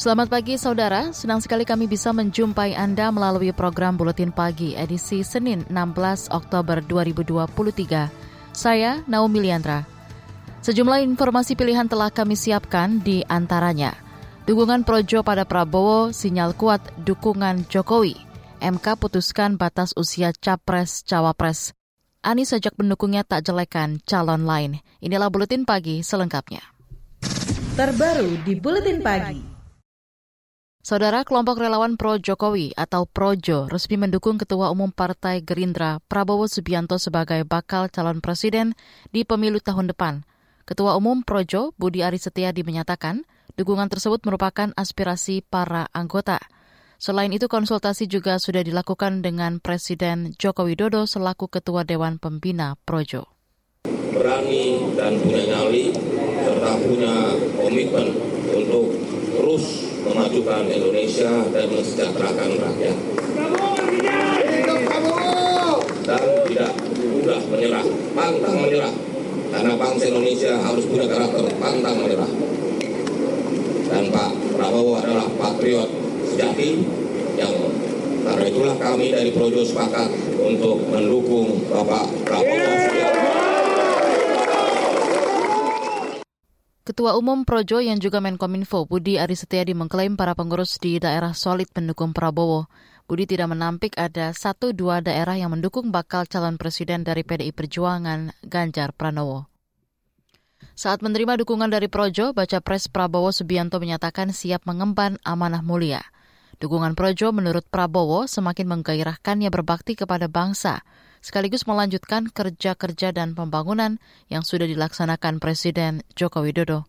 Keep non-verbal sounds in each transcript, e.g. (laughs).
Selamat pagi saudara, senang sekali kami bisa menjumpai Anda melalui program Buletin Pagi edisi Senin 16 Oktober 2023. Saya Naomi Liandra. Sejumlah informasi pilihan telah kami siapkan di antaranya. Dukungan Projo pada Prabowo, sinyal kuat dukungan Jokowi. MK putuskan batas usia Capres-Cawapres. Anies ajak pendukungnya tak jelekan calon lain. Inilah Buletin Pagi selengkapnya. Terbaru di Buletin Pagi. Saudara kelompok relawan Pro Jokowi atau Projo resmi mendukung Ketua Umum Partai Gerindra Prabowo Subianto sebagai bakal calon presiden di pemilu tahun depan. Ketua Umum Projo Budi Ari Setiadi menyatakan dukungan tersebut merupakan aspirasi para anggota. Selain itu konsultasi juga sudah dilakukan dengan Presiden Joko Widodo selaku Ketua Dewan Pembina Projo. Berani dan punya nyali serta punya komitmen untuk terus memajukan Indonesia dan mensejahterakan rakyat. Dan tidak mudah menyerah, pantang menyerah. Karena bangsa Indonesia harus punya karakter pantang menyerah. Dan Pak Prabowo adalah patriot sejati yang karena itulah kami dari Projo sepakat untuk mendukung Bapak Prabowo Ketua Umum Projo yang juga Menkominfo Budi Ari Setiadi mengklaim para pengurus di daerah solid pendukung Prabowo. Budi tidak menampik ada satu dua daerah yang mendukung bakal calon presiden dari PDI Perjuangan Ganjar Pranowo. Saat menerima dukungan dari Projo, baca pres Prabowo Subianto menyatakan siap mengemban amanah mulia. Dukungan Projo menurut Prabowo semakin menggairahkannya berbakti kepada bangsa, sekaligus melanjutkan kerja-kerja dan pembangunan yang sudah dilaksanakan Presiden Joko Widodo.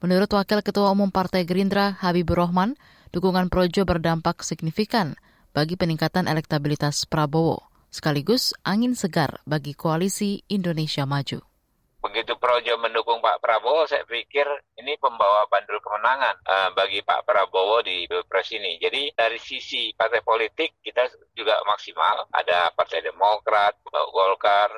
Menurut Wakil Ketua Umum Partai Gerindra Habibur Rahman, dukungan Projo berdampak signifikan bagi peningkatan elektabilitas Prabowo, sekaligus angin segar bagi koalisi Indonesia Maju begitu Projo mendukung Pak Prabowo, saya pikir ini pembawa bandul kemenangan uh, bagi Pak Prabowo di Pilpres ini. Jadi dari sisi partai politik kita juga maksimal. Ada Partai Demokrat, Golkar,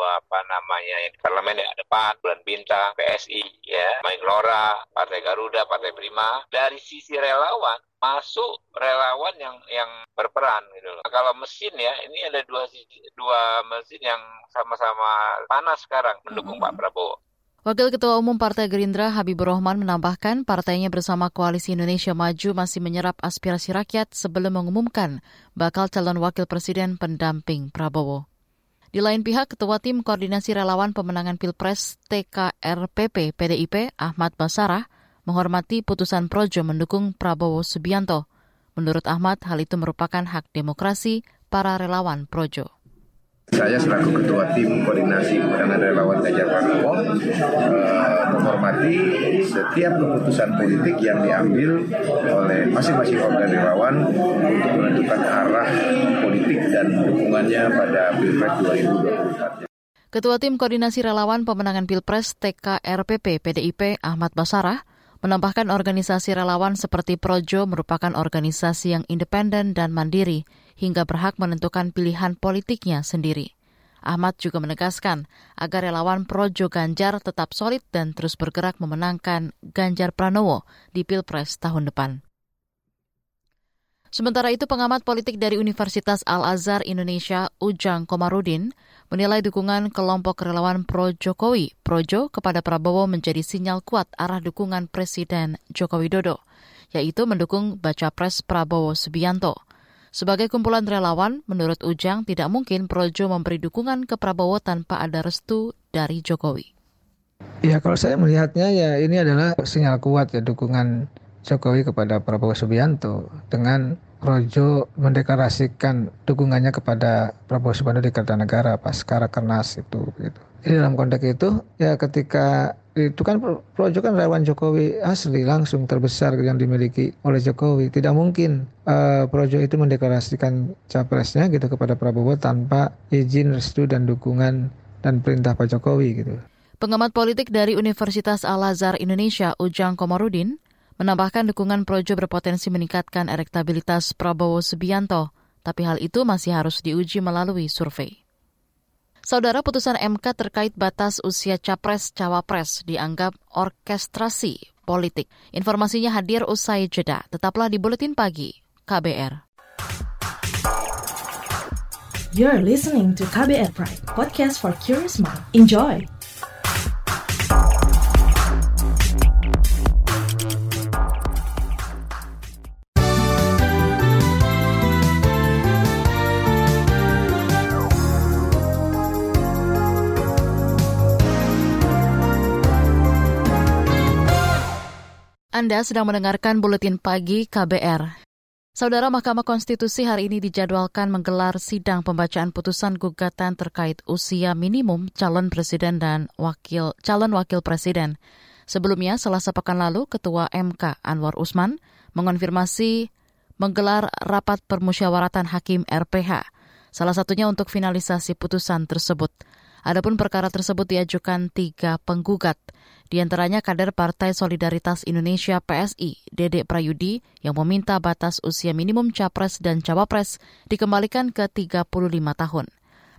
apa namanya yang di parlemen ada PAN, Bulan Bintang, PSI, ya, Main Lora, Partai Garuda, Partai Prima. Dari sisi relawan masuk relawan yang yang berperan gitu loh. Nah, kalau mesin ya ini ada dua dua mesin yang sama-sama panas sekarang mendukung mm -hmm. Pak Prabowo. Wakil Ketua Umum Partai Gerindra Habibur Rahman menambahkan partainya bersama Koalisi Indonesia Maju masih menyerap aspirasi rakyat sebelum mengumumkan bakal calon wakil presiden pendamping Prabowo. Di lain pihak, Ketua Tim Koordinasi Relawan Pemenangan Pilpres TKRPP PDIP Ahmad Basarah menghormati putusan Projo mendukung Prabowo Subianto. Menurut Ahmad, hal itu merupakan hak demokrasi para relawan Projo. Saya selaku Ketua Tim Koordinasi Pemenangan Relawan Ganjar Pranowo eh, menghormati setiap keputusan politik yang diambil oleh masing-masing organ relawan untuk menentukan arah politik dan dukungannya pada Pilpres 2024. Ketua Tim Koordinasi Relawan Pemenangan Pilpres TKRPP PDIP Ahmad Basarah menambahkan organisasi relawan seperti Projo merupakan organisasi yang independen dan mandiri hingga berhak menentukan pilihan politiknya sendiri. Ahmad juga menegaskan agar relawan Projo Ganjar tetap solid dan terus bergerak memenangkan Ganjar Pranowo di Pilpres tahun depan. Sementara itu, pengamat politik dari Universitas Al-Azhar Indonesia, Ujang Komarudin, menilai dukungan kelompok relawan pro-Jokowi, Projo, kepada Prabowo menjadi sinyal kuat arah dukungan Presiden Joko Widodo, yaitu mendukung baca pres Prabowo Subianto. Sebagai kumpulan relawan, menurut Ujang tidak mungkin Projo memberi dukungan ke Prabowo tanpa ada restu dari Jokowi. Ya kalau saya melihatnya ya ini adalah sinyal kuat ya dukungan Jokowi kepada Prabowo Subianto dengan Projo mendeklarasikan dukungannya kepada Prabowo Subianto di Kertanegara pas Karakernas itu gitu. Jadi dalam konteks itu ya ketika itu kan Projo kan relawan Jokowi asli langsung terbesar yang dimiliki oleh Jokowi. Tidak mungkin uh, Projo itu mendeklarasikan capresnya gitu kepada Prabowo tanpa izin, restu dan dukungan dan perintah Pak Jokowi gitu. Pengamat politik dari Universitas Al-Azhar Indonesia, Ujang Komarudin, menambahkan dukungan Projo berpotensi meningkatkan elektabilitas Prabowo Subianto, tapi hal itu masih harus diuji melalui survei. Saudara putusan MK terkait batas usia capres-cawapres dianggap orkestrasi politik. Informasinya hadir usai jeda. Tetaplah di Buletin Pagi, KBR. You're listening to KBR Pride, podcast for curious mind. Enjoy! Anda sedang mendengarkan buletin pagi KBR. Saudara Mahkamah Konstitusi hari ini dijadwalkan menggelar sidang pembacaan putusan gugatan terkait usia minimum calon presiden dan wakil calon wakil presiden. Sebelumnya, selasa pekan lalu, Ketua MK Anwar Usman mengonfirmasi menggelar rapat permusyawaratan hakim RPH, salah satunya untuk finalisasi putusan tersebut. Adapun perkara tersebut diajukan tiga penggugat – di antaranya kader Partai Solidaritas Indonesia PSI, Dede Prayudi, yang meminta batas usia minimum capres dan cawapres dikembalikan ke 35 tahun.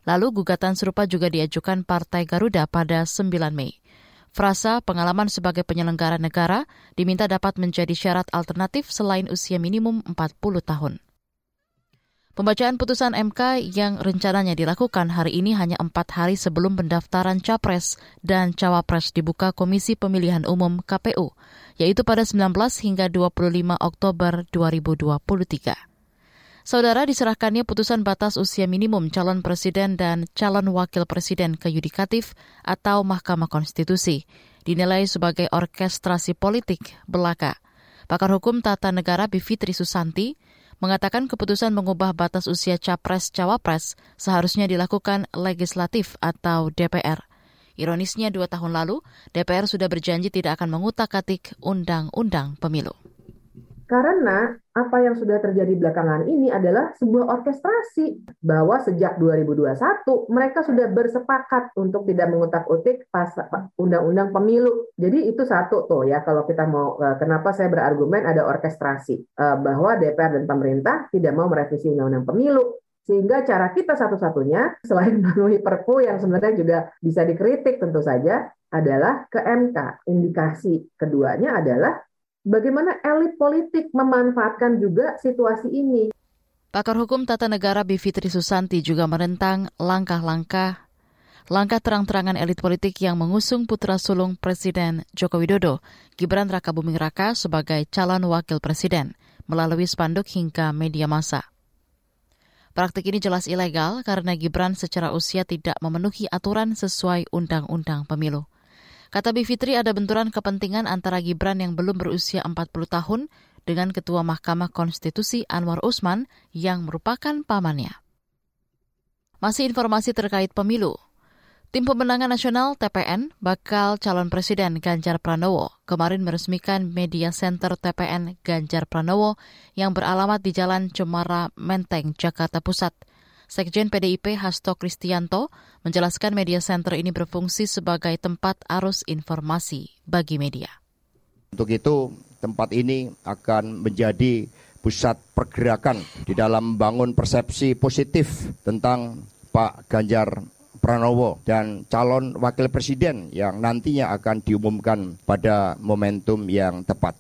Lalu gugatan serupa juga diajukan Partai Garuda pada 9 Mei. Frasa pengalaman sebagai penyelenggara negara diminta dapat menjadi syarat alternatif selain usia minimum 40 tahun. Pembacaan putusan MK yang rencananya dilakukan hari ini hanya empat hari sebelum pendaftaran Capres dan Cawapres dibuka Komisi Pemilihan Umum KPU, yaitu pada 19 hingga 25 Oktober 2023. Saudara diserahkannya putusan batas usia minimum calon presiden dan calon wakil presiden ke yudikatif atau Mahkamah Konstitusi, dinilai sebagai orkestrasi politik belaka. Pakar Hukum Tata Negara Bivitri Susanti mengatakan keputusan mengubah batas usia capres-cawapres seharusnya dilakukan legislatif atau DPR. Ironisnya dua tahun lalu, DPR sudah berjanji tidak akan mengutak-atik undang-undang pemilu. Karena apa yang sudah terjadi belakangan ini adalah sebuah orkestrasi bahwa sejak 2021 mereka sudah bersepakat untuk tidak mengutak-utik pas undang-undang pemilu. Jadi itu satu tuh ya kalau kita mau e, kenapa saya berargumen ada orkestrasi e, bahwa DPR dan pemerintah tidak mau merevisi undang-undang pemilu sehingga cara kita satu-satunya selain (laughs) memenuhi perpu yang sebenarnya juga bisa dikritik tentu saja adalah ke MK. Indikasi keduanya adalah bagaimana elit politik memanfaatkan juga situasi ini. Pakar Hukum Tata Negara Bivitri Susanti juga menentang langkah-langkah langkah terang-terangan elit politik yang mengusung putra sulung Presiden Joko Widodo, Gibran Raka Buming Raka sebagai calon wakil presiden melalui spanduk hingga media massa. Praktik ini jelas ilegal karena Gibran secara usia tidak memenuhi aturan sesuai Undang-Undang Pemilu. Kata Bivitri ada benturan kepentingan antara Gibran yang belum berusia 40 tahun dengan Ketua Mahkamah Konstitusi Anwar Usman yang merupakan pamannya. Masih informasi terkait pemilu. Tim Pemenangan Nasional TPN bakal calon Presiden Ganjar Pranowo kemarin meresmikan Media Center TPN Ganjar Pranowo yang beralamat di Jalan Cemara Menteng, Jakarta Pusat – Sekjen PDIP Hasto Kristianto menjelaskan media center ini berfungsi sebagai tempat arus informasi bagi media. Untuk itu, tempat ini akan menjadi pusat pergerakan di dalam membangun persepsi positif tentang Pak Ganjar Pranowo dan calon wakil presiden yang nantinya akan diumumkan pada momentum yang tepat.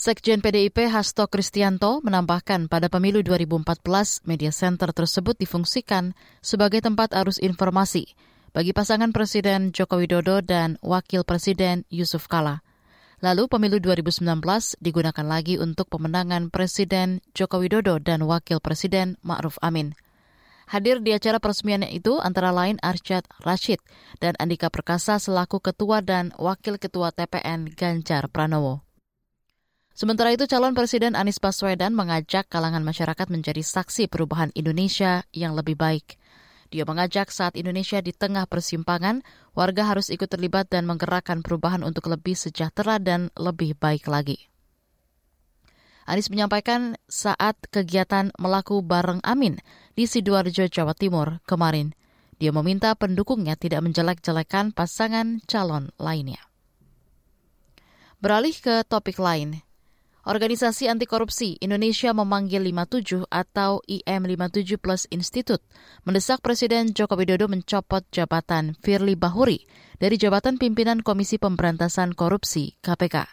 Sekjen PDIP Hasto Kristianto menambahkan pada pemilu 2014 media center tersebut difungsikan sebagai tempat arus informasi bagi pasangan Presiden Joko Widodo dan Wakil Presiden Yusuf Kala. Lalu pemilu 2019 digunakan lagi untuk pemenangan Presiden Joko Widodo dan Wakil Presiden Ma'ruf Amin. Hadir di acara peresmiannya itu antara lain Arsyad Rashid dan Andika Perkasa selaku Ketua dan Wakil Ketua TPN Ganjar Pranowo. Sementara itu, calon Presiden Anies Baswedan mengajak kalangan masyarakat menjadi saksi perubahan Indonesia yang lebih baik. Dia mengajak saat Indonesia di tengah persimpangan, warga harus ikut terlibat dan menggerakkan perubahan untuk lebih sejahtera dan lebih baik lagi. Anies menyampaikan saat kegiatan melaku bareng Amin di Sidoarjo, Jawa Timur kemarin. Dia meminta pendukungnya tidak menjelek-jelekan pasangan calon lainnya. Beralih ke topik lain, Organisasi Anti Korupsi Indonesia memanggil 57 atau IM 57 Plus Institute mendesak Presiden Joko Widodo mencopot jabatan Firly Bahuri dari jabatan pimpinan Komisi Pemberantasan Korupsi KPK.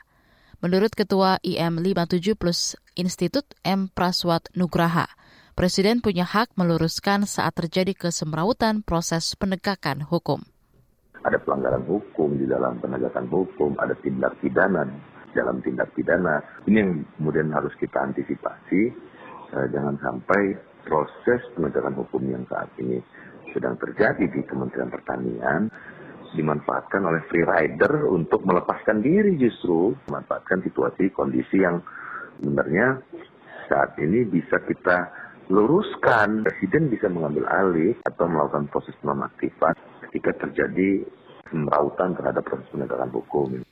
Menurut Ketua IM 57 Plus Institute M. Praswat Nugraha, Presiden punya hak meluruskan saat terjadi kesemrautan proses penegakan hukum. Ada pelanggaran hukum di dalam penegakan hukum, ada tindak pidana dalam tindak pidana. Ini yang kemudian harus kita antisipasi, uh, jangan sampai proses penegakan hukum yang saat ini sedang terjadi di Kementerian Pertanian dimanfaatkan oleh free rider untuk melepaskan diri justru memanfaatkan situasi kondisi yang sebenarnya saat ini bisa kita luruskan presiden bisa mengambil alih atau melakukan proses nonaktifan ketika terjadi semrautan terhadap proses penegakan hukum.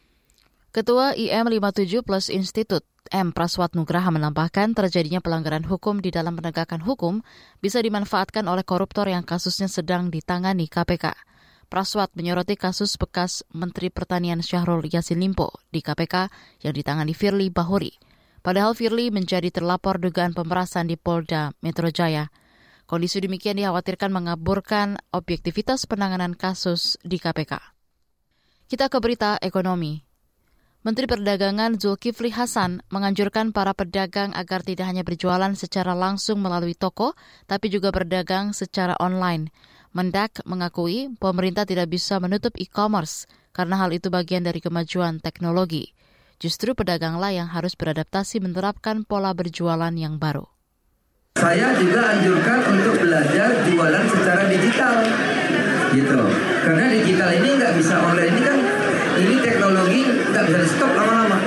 Ketua IM 57 Plus Institute M. Praswat Nugraha menambahkan terjadinya pelanggaran hukum di dalam penegakan hukum bisa dimanfaatkan oleh koruptor yang kasusnya sedang ditangani KPK. Praswat menyoroti kasus bekas Menteri Pertanian Syahrul Yassin Limpo di KPK yang ditangani Firly Bahuri. Padahal Firly menjadi terlapor dugaan pemerasan di Polda Metro Jaya. Kondisi demikian dikhawatirkan mengaburkan objektivitas penanganan kasus di KPK. Kita ke berita ekonomi. Menteri Perdagangan Zulkifli Hasan menganjurkan para pedagang agar tidak hanya berjualan secara langsung melalui toko, tapi juga berdagang secara online. Mendak mengakui pemerintah tidak bisa menutup e-commerce karena hal itu bagian dari kemajuan teknologi. Justru pedaganglah yang harus beradaptasi menerapkan pola berjualan yang baru. Saya juga anjurkan untuk belajar jualan secara digital, gitu. Karena digital ini nggak bisa online ini kan ini teknologi nggak bisa di stop lama-lama.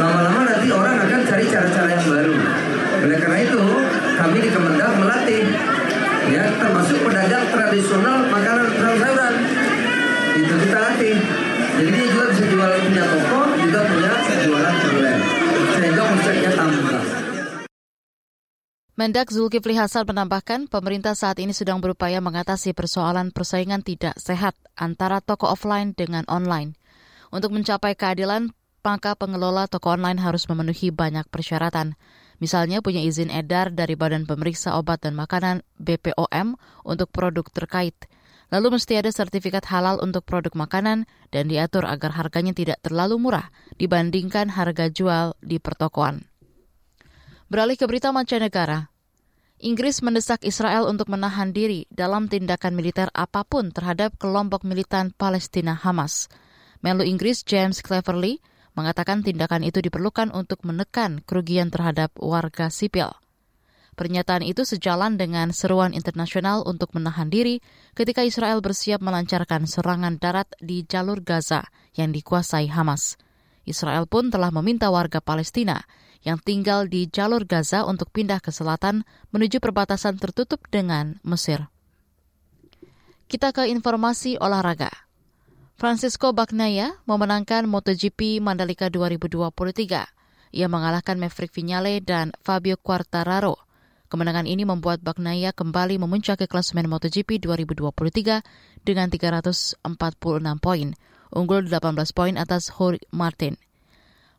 Lama-lama nanti orang akan cari cara-cara yang baru. Oleh karena itu, kami di Kemendak melatih ya termasuk pedagang tradisional makanan sayuran itu kita latih. Jadi dia juga bisa jual punya toko, juga punya jualan online. Sehingga konsepnya tambah. Mendak Zulkifli Hasan menambahkan pemerintah saat ini sedang berupaya mengatasi persoalan persaingan tidak sehat antara toko offline dengan online. Untuk mencapai keadilan, maka pengelola toko online harus memenuhi banyak persyaratan. Misalnya punya izin edar dari Badan Pemeriksa Obat dan Makanan BPOM untuk produk terkait. Lalu mesti ada sertifikat halal untuk produk makanan dan diatur agar harganya tidak terlalu murah dibandingkan harga jual di pertokoan. Beralih ke berita mancanegara. Inggris mendesak Israel untuk menahan diri dalam tindakan militer apa pun terhadap kelompok militan Palestina Hamas. Menlu Inggris James Cleverly mengatakan tindakan itu diperlukan untuk menekan kerugian terhadap warga sipil. Pernyataan itu sejalan dengan seruan internasional untuk menahan diri ketika Israel bersiap melancarkan serangan darat di jalur Gaza yang dikuasai Hamas. Israel pun telah meminta warga Palestina yang tinggal di jalur Gaza untuk pindah ke selatan menuju perbatasan tertutup dengan Mesir. Kita ke informasi olahraga. Francisco Bagnaia memenangkan MotoGP Mandalika 2023. Ia mengalahkan Maverick Vinales dan Fabio Quartararo. Kemenangan ini membuat Bagnaia kembali memuncaki klasemen MotoGP 2023 dengan 346 poin, unggul 18 poin atas Jorge Martin.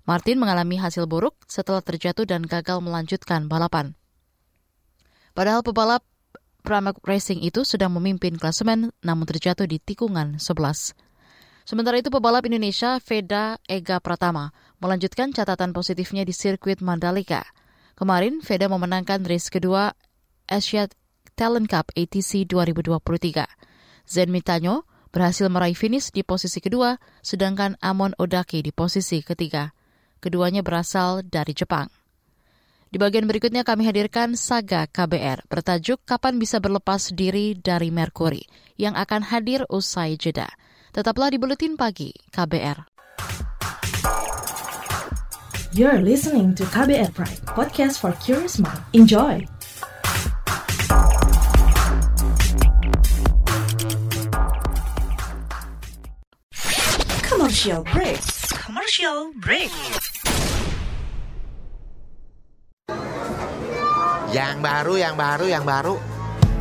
Martin mengalami hasil buruk setelah terjatuh dan gagal melanjutkan balapan. Padahal pebalap Pramac Racing itu sedang memimpin klasemen namun terjatuh di tikungan 11. Sementara itu pebalap Indonesia Veda Ega Pratama melanjutkan catatan positifnya di sirkuit Mandalika. Kemarin Veda memenangkan race kedua Asia Talent Cup ATC 2023. Zen Mitanyo berhasil meraih finish di posisi kedua, sedangkan Amon Odaki di posisi ketiga. Keduanya berasal dari Jepang. Di bagian berikutnya kami hadirkan Saga KBR bertajuk Kapan Bisa Berlepas Diri dari Merkuri yang akan hadir usai jeda. Tetaplah di Buletin Pagi KBR. You're listening to KBR Pride, podcast for curious mind. Enjoy! Commercial break. Commercial break. Yang baru, yang baru, yang baru.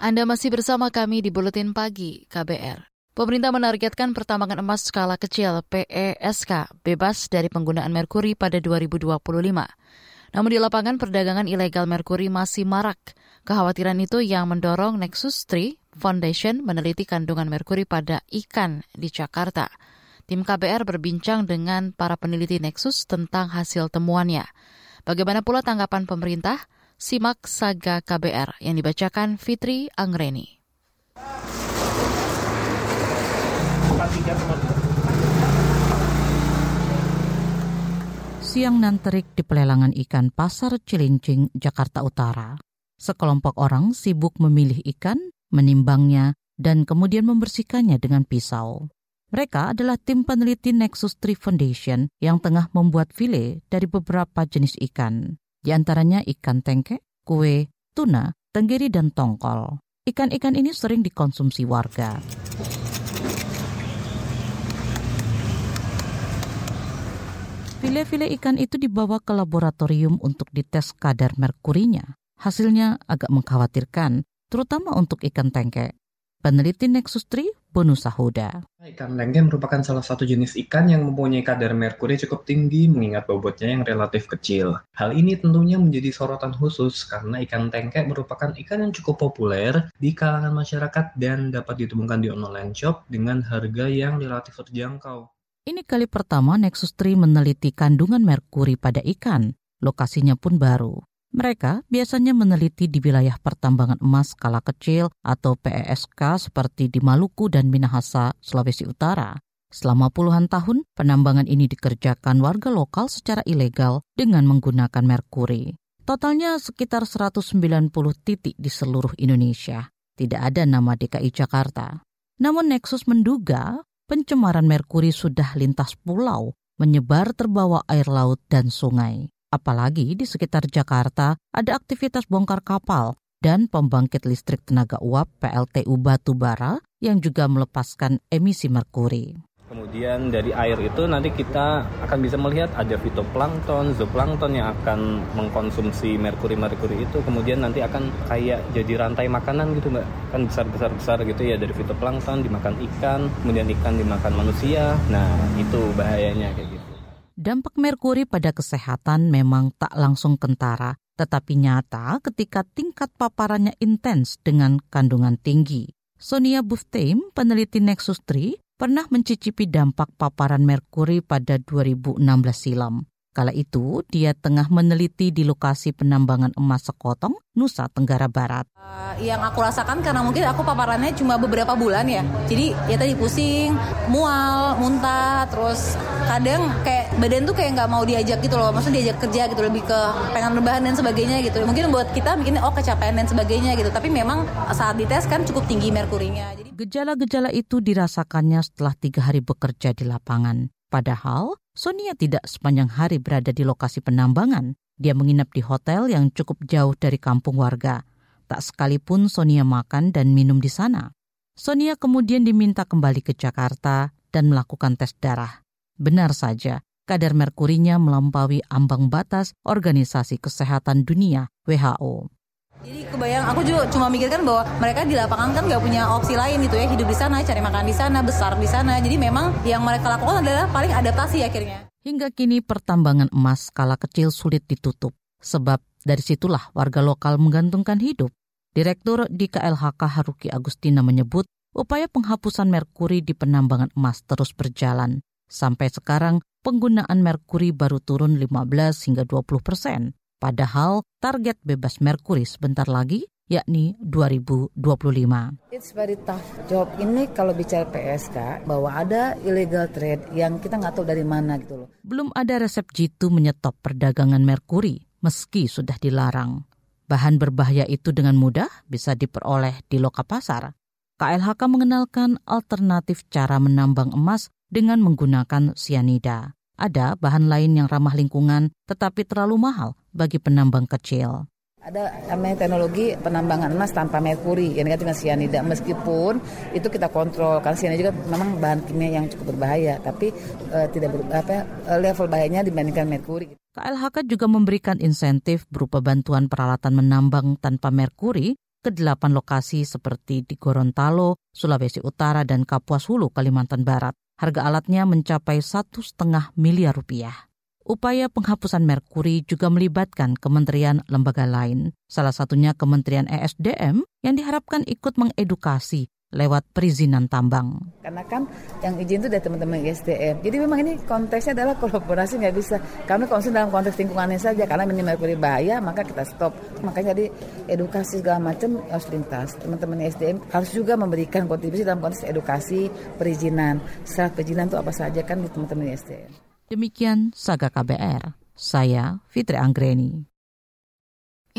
Anda masih bersama kami di Buletin Pagi KBR. Pemerintah menargetkan pertambangan emas skala kecil PESK bebas dari penggunaan merkuri pada 2025. Namun di lapangan perdagangan ilegal merkuri masih marak. Kekhawatiran itu yang mendorong Nexus 3 Foundation meneliti kandungan merkuri pada ikan di Jakarta. Tim KBR berbincang dengan para peneliti Nexus tentang hasil temuannya. Bagaimana pula tanggapan pemerintah? Simak Saga KBR yang dibacakan Fitri Angreni. Siang nan terik di pelelangan ikan Pasar Cilincing, Jakarta Utara. Sekelompok orang sibuk memilih ikan, menimbangnya, dan kemudian membersihkannya dengan pisau. Mereka adalah tim peneliti Nexus Tree Foundation yang tengah membuat file dari beberapa jenis ikan di antaranya ikan tengke, kue, tuna, tenggiri, dan tongkol. Ikan-ikan ini sering dikonsumsi warga. File-file ikan itu dibawa ke laboratorium untuk dites kadar merkurinya. Hasilnya agak mengkhawatirkan, terutama untuk ikan tengke. Peneliti Nexus 3 bonus sahuda. Ikan lengke merupakan salah satu jenis ikan yang mempunyai kadar merkuri cukup tinggi mengingat bobotnya yang relatif kecil. Hal ini tentunya menjadi sorotan khusus karena ikan tengke merupakan ikan yang cukup populer di kalangan masyarakat dan dapat ditemukan di online shop dengan harga yang relatif terjangkau. Ini kali pertama Nexus 3 meneliti kandungan merkuri pada ikan. Lokasinya pun baru. Mereka biasanya meneliti di wilayah pertambangan emas skala kecil atau PESK seperti di Maluku dan Minahasa, Sulawesi Utara. Selama puluhan tahun, penambangan ini dikerjakan warga lokal secara ilegal dengan menggunakan merkuri. Totalnya sekitar 190 titik di seluruh Indonesia. Tidak ada nama DKI Jakarta. Namun Nexus menduga pencemaran merkuri sudah lintas pulau, menyebar terbawa air laut dan sungai. Apalagi di sekitar Jakarta ada aktivitas bongkar kapal dan pembangkit listrik tenaga uap PLTU Batubara yang juga melepaskan emisi merkuri. Kemudian dari air itu nanti kita akan bisa melihat ada fitoplankton, zooplankton yang akan mengkonsumsi merkuri-merkuri itu. Kemudian nanti akan kayak jadi rantai makanan gitu mbak. Kan besar-besar-besar gitu ya dari fitoplankton dimakan ikan, kemudian ikan dimakan manusia. Nah itu bahayanya kayak gitu. Dampak merkuri pada kesehatan memang tak langsung kentara, tetapi nyata ketika tingkat paparannya intens dengan kandungan tinggi. Sonia Bufteim, peneliti Nexus 3, pernah mencicipi dampak paparan merkuri pada 2016 silam. Kala itu, dia tengah meneliti di lokasi penambangan emas sekotong, Nusa Tenggara Barat. Uh, yang aku rasakan karena mungkin aku paparannya cuma beberapa bulan ya. Jadi ya tadi pusing, mual, muntah, terus kadang kayak badan tuh kayak nggak mau diajak gitu loh. Maksudnya diajak kerja gitu lebih ke pengen rebahan dan sebagainya gitu. Mungkin buat kita mungkin oh kecapean dan sebagainya gitu. Tapi memang saat dites kan cukup tinggi merkurinya. Jadi gejala-gejala itu dirasakannya setelah tiga hari bekerja di lapangan. Padahal Sonia tidak sepanjang hari berada di lokasi penambangan. Dia menginap di hotel yang cukup jauh dari kampung warga. Tak sekalipun Sonia makan dan minum di sana. Sonia kemudian diminta kembali ke Jakarta dan melakukan tes darah. Benar saja, kadar merkurinya melampaui ambang batas Organisasi Kesehatan Dunia WHO. Jadi kebayang aku juga cuma mikirkan bahwa mereka di lapangan kan nggak punya opsi lain gitu ya hidup di sana, cari makan di sana, besar di sana. Jadi memang yang mereka lakukan adalah paling adaptasi akhirnya. Hingga kini pertambangan emas skala kecil sulit ditutup sebab dari situlah warga lokal menggantungkan hidup. Direktur di KLHK Haruki Agustina menyebut upaya penghapusan merkuri di penambangan emas terus berjalan. Sampai sekarang, penggunaan merkuri baru turun 15 hingga 20 persen. Padahal target bebas merkuri sebentar lagi yakni 2025. It's very tough job. Ini kalau bicara PSK, bahwa ada illegal trade yang kita nggak tahu dari mana gitu loh. Belum ada resep jitu menyetop perdagangan merkuri, meski sudah dilarang. Bahan berbahaya itu dengan mudah bisa diperoleh di loka pasar. KLHK mengenalkan alternatif cara menambang emas dengan menggunakan sianida. Ada bahan lain yang ramah lingkungan tetapi terlalu mahal bagi penambang kecil. Ada namanya teknologi penambangan emas tanpa merkuri yang dengan sianida meskipun itu kita kontrol karena sianida juga memang bahan kimia yang cukup berbahaya tapi uh, tidak ber, apa level bahayanya dibandingkan merkuri. KLHK juga memberikan insentif berupa bantuan peralatan menambang tanpa merkuri ke delapan lokasi seperti di Gorontalo, Sulawesi Utara, dan Kapuas Hulu, Kalimantan Barat. Harga alatnya mencapai satu setengah miliar rupiah. Upaya penghapusan merkuri juga melibatkan kementerian lembaga lain, salah satunya Kementerian ESDM yang diharapkan ikut mengedukasi lewat perizinan tambang. Karena kan yang izin itu dari teman-teman ESDM. Jadi memang ini konteksnya adalah kolaborasi nggak bisa. Kami konsen dalam konteks lingkungannya saja karena ini merkuri bahaya maka kita stop. Makanya jadi edukasi segala macam harus lintas. Teman-teman ESDM harus juga memberikan kontribusi dalam konteks edukasi perizinan. Syarat perizinan itu apa saja kan di teman-teman ESDM. Demikian Saga KBR. Saya Fitri Anggreni.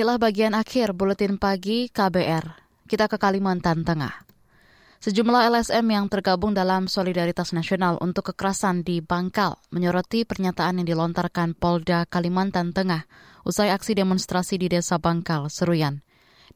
Inilah bagian akhir buletin pagi KBR. Kita ke Kalimantan Tengah. Sejumlah LSM yang tergabung dalam Solidaritas Nasional untuk Kekerasan di Bangkal menyoroti pernyataan yang dilontarkan Polda Kalimantan Tengah usai aksi demonstrasi di Desa Bangkal, Seruyan.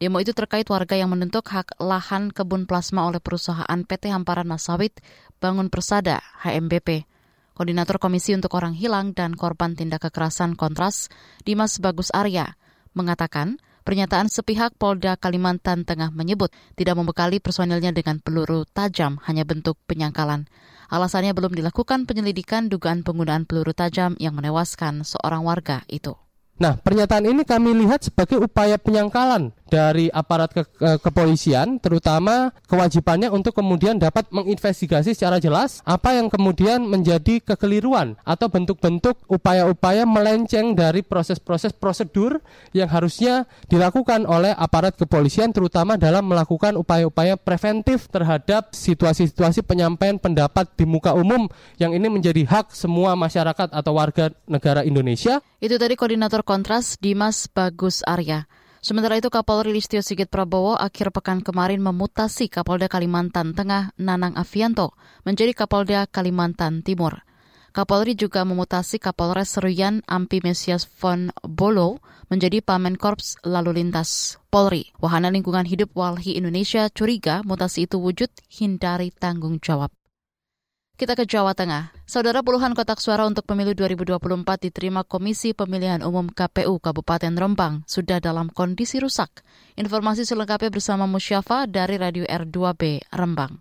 Demo itu terkait warga yang menuntut hak lahan kebun plasma oleh perusahaan PT Hamparan Masawit Bangun Persada HMBP. Koordinator Komisi untuk Orang Hilang dan Korban Tindak Kekerasan Kontras, Dimas Bagus Arya, mengatakan pernyataan sepihak Polda Kalimantan Tengah menyebut tidak membekali personilnya dengan peluru tajam hanya bentuk penyangkalan. Alasannya belum dilakukan penyelidikan dugaan penggunaan peluru tajam yang menewaskan seorang warga itu. Nah, pernyataan ini kami lihat sebagai upaya penyangkalan dari aparat ke ke kepolisian, terutama kewajibannya untuk kemudian dapat menginvestigasi secara jelas apa yang kemudian menjadi kekeliruan atau bentuk-bentuk upaya-upaya melenceng dari proses-proses prosedur yang harusnya dilakukan oleh aparat kepolisian, terutama dalam melakukan upaya-upaya preventif terhadap situasi-situasi penyampaian pendapat di muka umum yang ini menjadi hak semua masyarakat atau warga negara Indonesia. Itu tadi koordinator Kontras Dimas Bagus Arya. Sementara itu Kapolri Listio Sigit Prabowo akhir pekan kemarin memutasi Kapolda Kalimantan Tengah Nanang Avianto menjadi Kapolda Kalimantan Timur. Kapolri juga memutasi Kapolres Seruyan Ampi Mesias von Bolo menjadi Pamen Korps Lalu Lintas Polri. Wahana Lingkungan Hidup Walhi Indonesia curiga mutasi itu wujud hindari tanggung jawab. Kita ke Jawa Tengah. Saudara puluhan kotak suara untuk pemilu 2024 diterima Komisi Pemilihan Umum KPU Kabupaten Rembang sudah dalam kondisi rusak. Informasi selengkapnya bersama Musyafa dari Radio R2B Rembang.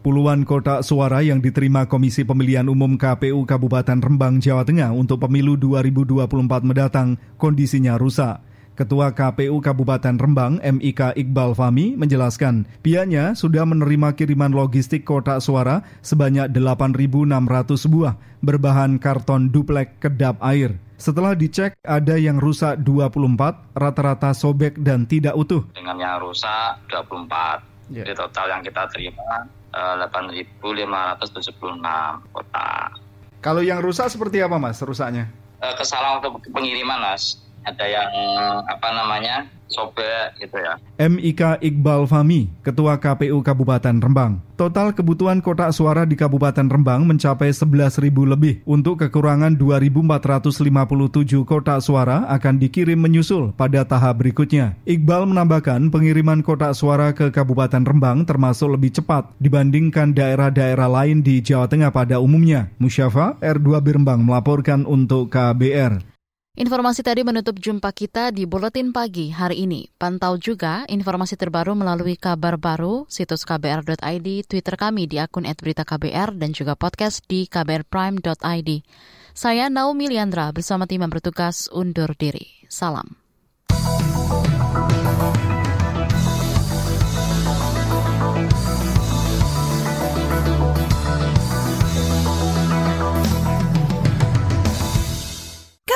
Puluhan kotak suara yang diterima Komisi Pemilihan Umum KPU Kabupaten Rembang, Jawa Tengah untuk pemilu 2024 mendatang kondisinya rusak. Ketua KPU Kabupaten Rembang MIK Iqbal Fami menjelaskan, pihaknya sudah menerima kiriman logistik kotak suara sebanyak 8.600 buah berbahan karton duplek kedap air. Setelah dicek ada yang rusak 24, rata-rata sobek dan tidak utuh. Dengan yang rusak 24. Yeah. Jadi total yang kita terima uh, 8.576 kotak. Kalau yang rusak seperti apa mas rusaknya? Uh, kesalahan untuk pengiriman mas ada yang apa namanya sobek gitu ya. MIK Iqbal Fami, Ketua KPU Kabupaten Rembang. Total kebutuhan kotak suara di Kabupaten Rembang mencapai 11.000 lebih. Untuk kekurangan 2.457 kotak suara akan dikirim menyusul pada tahap berikutnya. Iqbal menambahkan pengiriman kotak suara ke Kabupaten Rembang termasuk lebih cepat dibandingkan daerah-daerah lain di Jawa Tengah pada umumnya. Musyafa R2 Birembang melaporkan untuk KBR. Informasi tadi menutup jumpa kita di Buletin Pagi hari ini. Pantau juga informasi terbaru melalui kabar baru, situs kbr.id, Twitter kami di akun @beritaKBR dan juga podcast di kbrprime.id. Saya Naomi Liandra bersama tim yang bertugas undur diri. Salam.